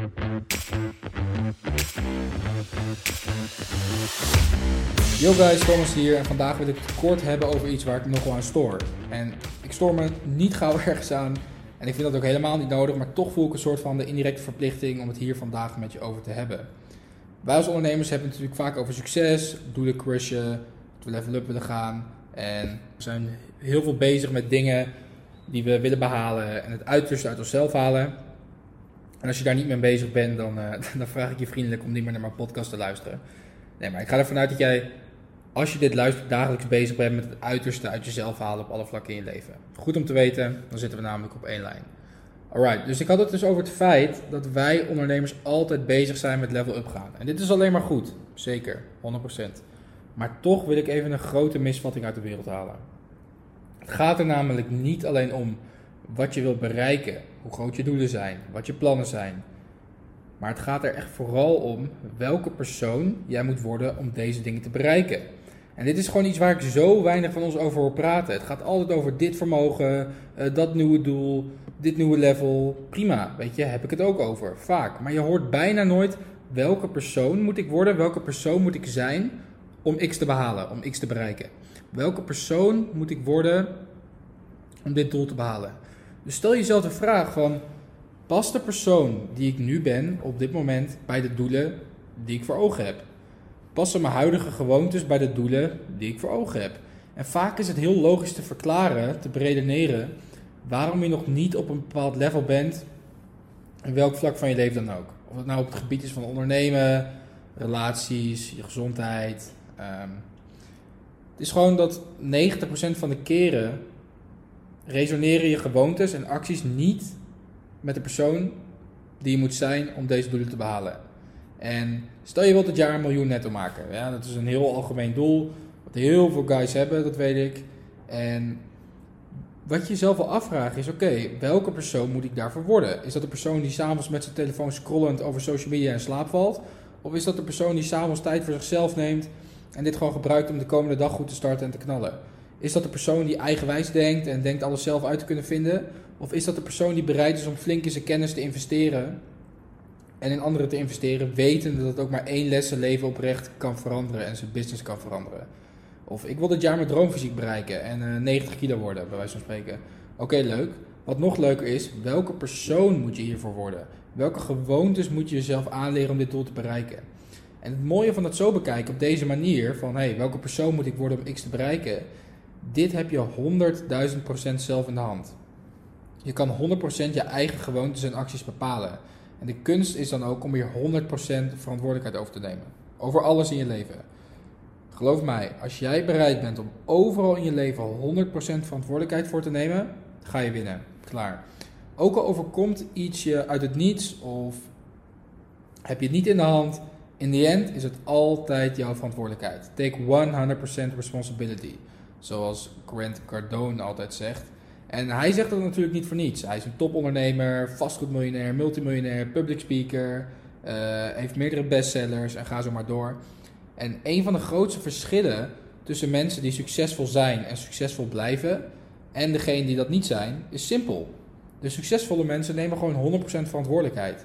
Yo guys, Thomas hier en vandaag wil ik het kort hebben over iets waar ik nogal aan stoor. En ik stoor me niet gauw ergens aan en ik vind dat ook helemaal niet nodig, maar toch voel ik een soort van de indirecte verplichting om het hier vandaag met je over te hebben. Wij als ondernemers hebben het natuurlijk vaak over succes, doelen crushen, dat we level up willen gaan en we zijn heel veel bezig met dingen die we willen behalen en het uiterste uit onszelf halen. En als je daar niet mee bezig bent, dan, uh, dan vraag ik je vriendelijk om niet meer naar mijn podcast te luisteren. Nee, maar ik ga ervan uit dat jij, als je dit luistert, dagelijks bezig bent met het uiterste uit jezelf halen op alle vlakken in je leven. Goed om te weten, dan zitten we namelijk op één lijn. Alright, dus ik had het dus over het feit dat wij ondernemers altijd bezig zijn met level up gaan. En dit is alleen maar goed, zeker, 100%. Maar toch wil ik even een grote misvatting uit de wereld halen. Het gaat er namelijk niet alleen om wat je wilt bereiken, hoe groot je doelen zijn, wat je plannen zijn. Maar het gaat er echt vooral om welke persoon jij moet worden om deze dingen te bereiken. En dit is gewoon iets waar ik zo weinig van ons over hoor praten. Het gaat altijd over dit vermogen, uh, dat nieuwe doel, dit nieuwe level. Prima, weet je, heb ik het ook over. Vaak. Maar je hoort bijna nooit welke persoon moet ik worden, welke persoon moet ik zijn om X te behalen, om X te bereiken. Welke persoon moet ik worden om dit doel te behalen? Dus stel jezelf de vraag van, past de persoon die ik nu ben op dit moment bij de doelen die ik voor ogen heb? Passen mijn huidige gewoontes bij de doelen die ik voor ogen heb? En vaak is het heel logisch te verklaren, te beredeneren, waarom je nog niet op een bepaald level bent, in welk vlak van je leven dan ook. Of het nou op het gebied is van ondernemen, relaties, je gezondheid. Um, het is gewoon dat 90% van de keren resoneren je gewoontes en acties niet met de persoon die je moet zijn om deze doelen te behalen. En stel je wilt het jaar een miljoen netto maken. Ja, dat is een heel algemeen doel. Wat heel veel guys hebben, dat weet ik. En wat je jezelf wel afvraagt is: oké, welke persoon moet ik daarvoor worden? Is dat de persoon die s'avonds met zijn telefoon scrollend over social media in slaap valt? Of is dat de persoon die s'avonds tijd voor zichzelf neemt en dit gewoon gebruikt om de komende dag goed te starten en te knallen? Is dat de persoon die eigenwijs denkt en denkt alles zelf uit te kunnen vinden? Of is dat de persoon die bereid is om flink in zijn kennis te investeren en in anderen te investeren, wetende dat ook maar één les zijn leven oprecht kan veranderen en zijn business kan veranderen? Of ik wil dit jaar mijn droomfysiek bereiken en uh, 90 kilo worden, bij wijze van spreken. Oké, leuk. Wat nog leuker is, welke persoon moet je hiervoor worden? Welke gewoontes moet je jezelf aanleren om dit doel te bereiken? En het mooie van het zo bekijken op deze manier, van hey, welke persoon moet ik worden om X te bereiken? Dit heb je 100.000% zelf in de hand. Je kan 100% je eigen gewoontes en acties bepalen. En de kunst is dan ook om hier 100% verantwoordelijkheid over te nemen. Over alles in je leven. Geloof mij, als jij bereid bent om overal in je leven 100% verantwoordelijkheid voor te nemen, ga je winnen. Klaar. Ook al overkomt iets je uit het niets of heb je het niet in de hand, in the end is het altijd jouw verantwoordelijkheid. Take 100% responsibility. Zoals Grant Cardone altijd zegt. En hij zegt dat natuurlijk niet voor niets. Hij is een topondernemer, vastgoedmiljonair, multimiljonair, public speaker, uh, heeft meerdere bestsellers en ga zo maar door. En een van de grootste verschillen tussen mensen die succesvol zijn en succesvol blijven en degene die dat niet zijn, is simpel. De succesvolle mensen nemen gewoon 100% verantwoordelijkheid.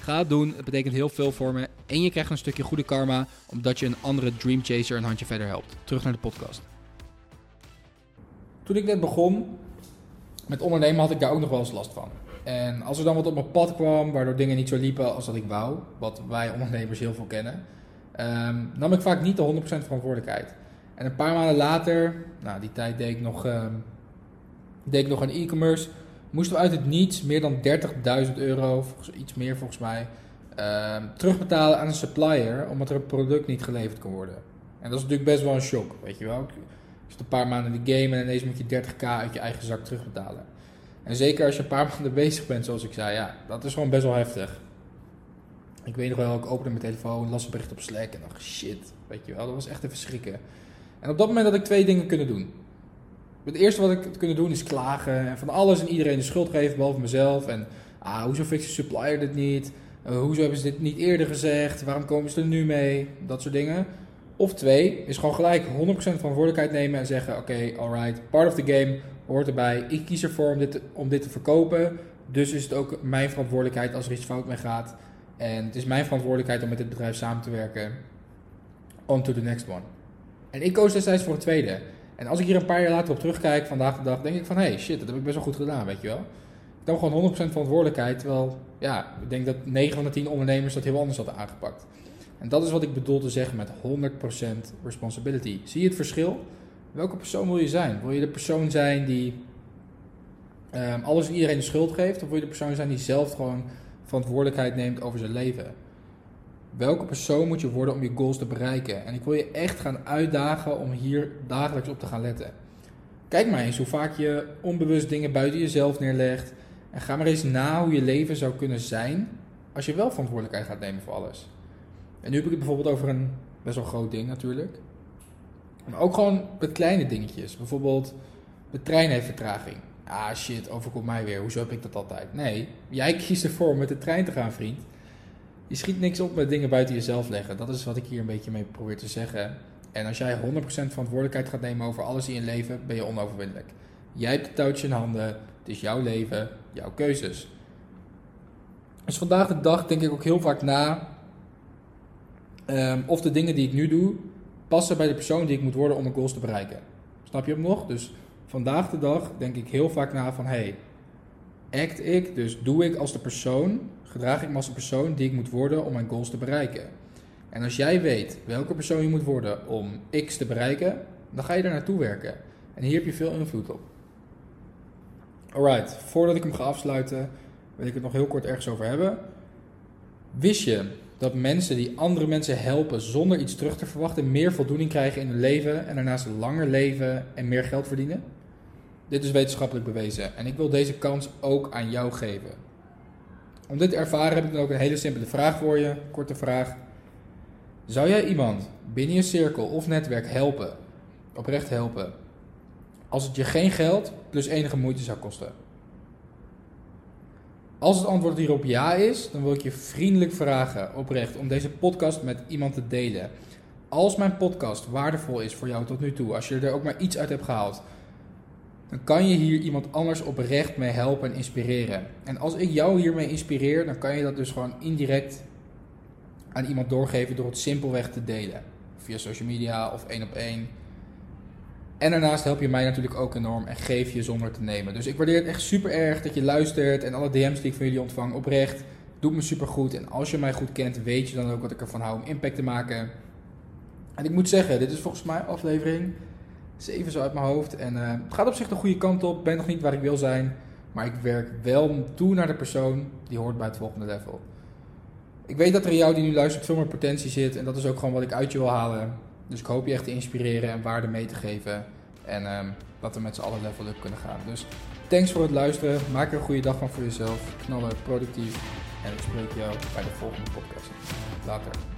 Ga het doen, het betekent heel veel voor me. En je krijgt een stukje goede karma, omdat je een andere Dream Chaser een handje verder helpt. Terug naar de podcast. Toen ik net begon met ondernemen, had ik daar ook nog wel eens last van. En als er dan wat op mijn pad kwam, waardoor dingen niet zo liepen als dat ik wou, wat wij ondernemers heel veel kennen, um, nam ik vaak niet de 100% verantwoordelijkheid. En een paar maanden later, nou die tijd deed ik nog, um, deed ik nog aan e-commerce, moesten we uit het niets meer dan 30.000 euro, iets meer volgens mij, uh, terugbetalen aan een supplier omdat er een product niet geleverd kon worden. En dat is natuurlijk best wel een shock, weet je wel. Je zit een paar maanden in de game en ineens moet je 30k uit je eigen zak terugbetalen. En zeker als je een paar maanden bezig bent, zoals ik zei, ja, dat is gewoon best wel heftig. Ik weet nog wel, ik opende mijn telefoon, las een bericht op Slack en dacht, shit, weet je wel, dat was echt even schrikken. En op dat moment had ik twee dingen kunnen doen. Het eerste wat ik kunnen doen is klagen en van alles en iedereen de schuld geven, behalve mezelf. En ah, hoezo fixt de supplier dit niet? Uh, hoezo hebben ze dit niet eerder gezegd? Waarom komen ze er nu mee? Dat soort dingen. Of twee, is gewoon gelijk 100% verantwoordelijkheid nemen en zeggen: Oké, okay, alright, part of the game hoort erbij. Ik kies ervoor om dit, te, om dit te verkopen. Dus is het ook mijn verantwoordelijkheid als er iets fout mee gaat. En het is mijn verantwoordelijkheid om met dit bedrijf samen te werken. On to the next one. En ik koos destijds voor het tweede. En als ik hier een paar jaar later op terugkijk, vandaag de dag, denk ik van... Hey, shit, dat heb ik best wel goed gedaan, weet je wel. Ik nam gewoon 100% verantwoordelijkheid. Terwijl, ja, ik denk dat 9 van de 10 ondernemers dat heel anders hadden aangepakt. En dat is wat ik bedoel te zeggen met 100% responsibility. Zie je het verschil? Welke persoon wil je zijn? Wil je de persoon zijn die um, alles en iedereen de schuld geeft? Of wil je de persoon zijn die zelf gewoon verantwoordelijkheid neemt over zijn leven? Welke persoon moet je worden om je goals te bereiken? En ik wil je echt gaan uitdagen om hier dagelijks op te gaan letten. Kijk maar eens hoe vaak je onbewust dingen buiten jezelf neerlegt. En ga maar eens na hoe je leven zou kunnen zijn als je wel verantwoordelijkheid gaat nemen voor alles. En nu heb ik het bijvoorbeeld over een best wel groot ding natuurlijk. Maar ook gewoon met kleine dingetjes. Bijvoorbeeld, de trein heeft vertraging. Ah shit, overkomt mij weer. Hoezo heb ik dat altijd? Nee, jij kiest ervoor om met de trein te gaan, vriend. Je schiet niks op met dingen buiten jezelf leggen. Dat is wat ik hier een beetje mee probeer te zeggen. En als jij 100% verantwoordelijkheid gaat nemen over alles in je leven, ben je onoverwinnelijk. Jij hebt het touwtje in handen. Het is jouw leven, jouw keuzes. Dus vandaag de dag denk ik ook heel vaak na um, of de dingen die ik nu doe passen bij de persoon die ik moet worden om mijn goals te bereiken. Snap je hem nog? Dus vandaag de dag denk ik heel vaak na van hey, act ik, dus doe ik als de persoon, gedraag ik me als de persoon die ik moet worden om mijn goals te bereiken. En als jij weet welke persoon je moet worden om X te bereiken, dan ga je er naartoe werken. En hier heb je veel invloed op. Alright, voordat ik hem ga afsluiten, wil ik het nog heel kort ergens over hebben. Wist je dat mensen die andere mensen helpen zonder iets terug te verwachten meer voldoening krijgen in hun leven en daarnaast langer leven en meer geld verdienen? Dit is wetenschappelijk bewezen en ik wil deze kans ook aan jou geven. Om dit te ervaren heb ik dan ook een hele simpele vraag voor je, korte vraag. Zou jij iemand binnen je cirkel of netwerk helpen, oprecht helpen, als het je geen geld plus enige moeite zou kosten? Als het antwoord hierop ja is, dan wil ik je vriendelijk vragen, oprecht, om deze podcast met iemand te delen. Als mijn podcast waardevol is voor jou tot nu toe, als je er ook maar iets uit hebt gehaald, dan kan je hier iemand anders oprecht mee helpen en inspireren. En als ik jou hiermee inspireer, dan kan je dat dus gewoon indirect aan iemand doorgeven door het simpelweg te delen. Via social media of één op één. En daarnaast help je mij natuurlijk ook enorm en geef je zonder te nemen. Dus ik waardeer het echt super erg dat je luistert en alle DM's die ik van jullie ontvang oprecht. Doet me super goed. En als je mij goed kent, weet je dan ook wat ik ervan hou om impact te maken. En ik moet zeggen, dit is volgens mij aflevering 7 zo uit mijn hoofd. En uh, het gaat op zich de goede kant op. Ben nog niet waar ik wil zijn. Maar ik werk wel toe naar de persoon die hoort bij het volgende level. Ik weet dat er in jou die nu luistert veel meer potentie zit. En dat is ook gewoon wat ik uit je wil halen. Dus ik hoop je echt te inspireren en waarde mee te geven. En um, dat we met z'n allen level up kunnen gaan. Dus thanks voor het luisteren. Maak er een goede dag van voor jezelf. Knallen, productief. En ik spreek jou bij de volgende podcast. Later.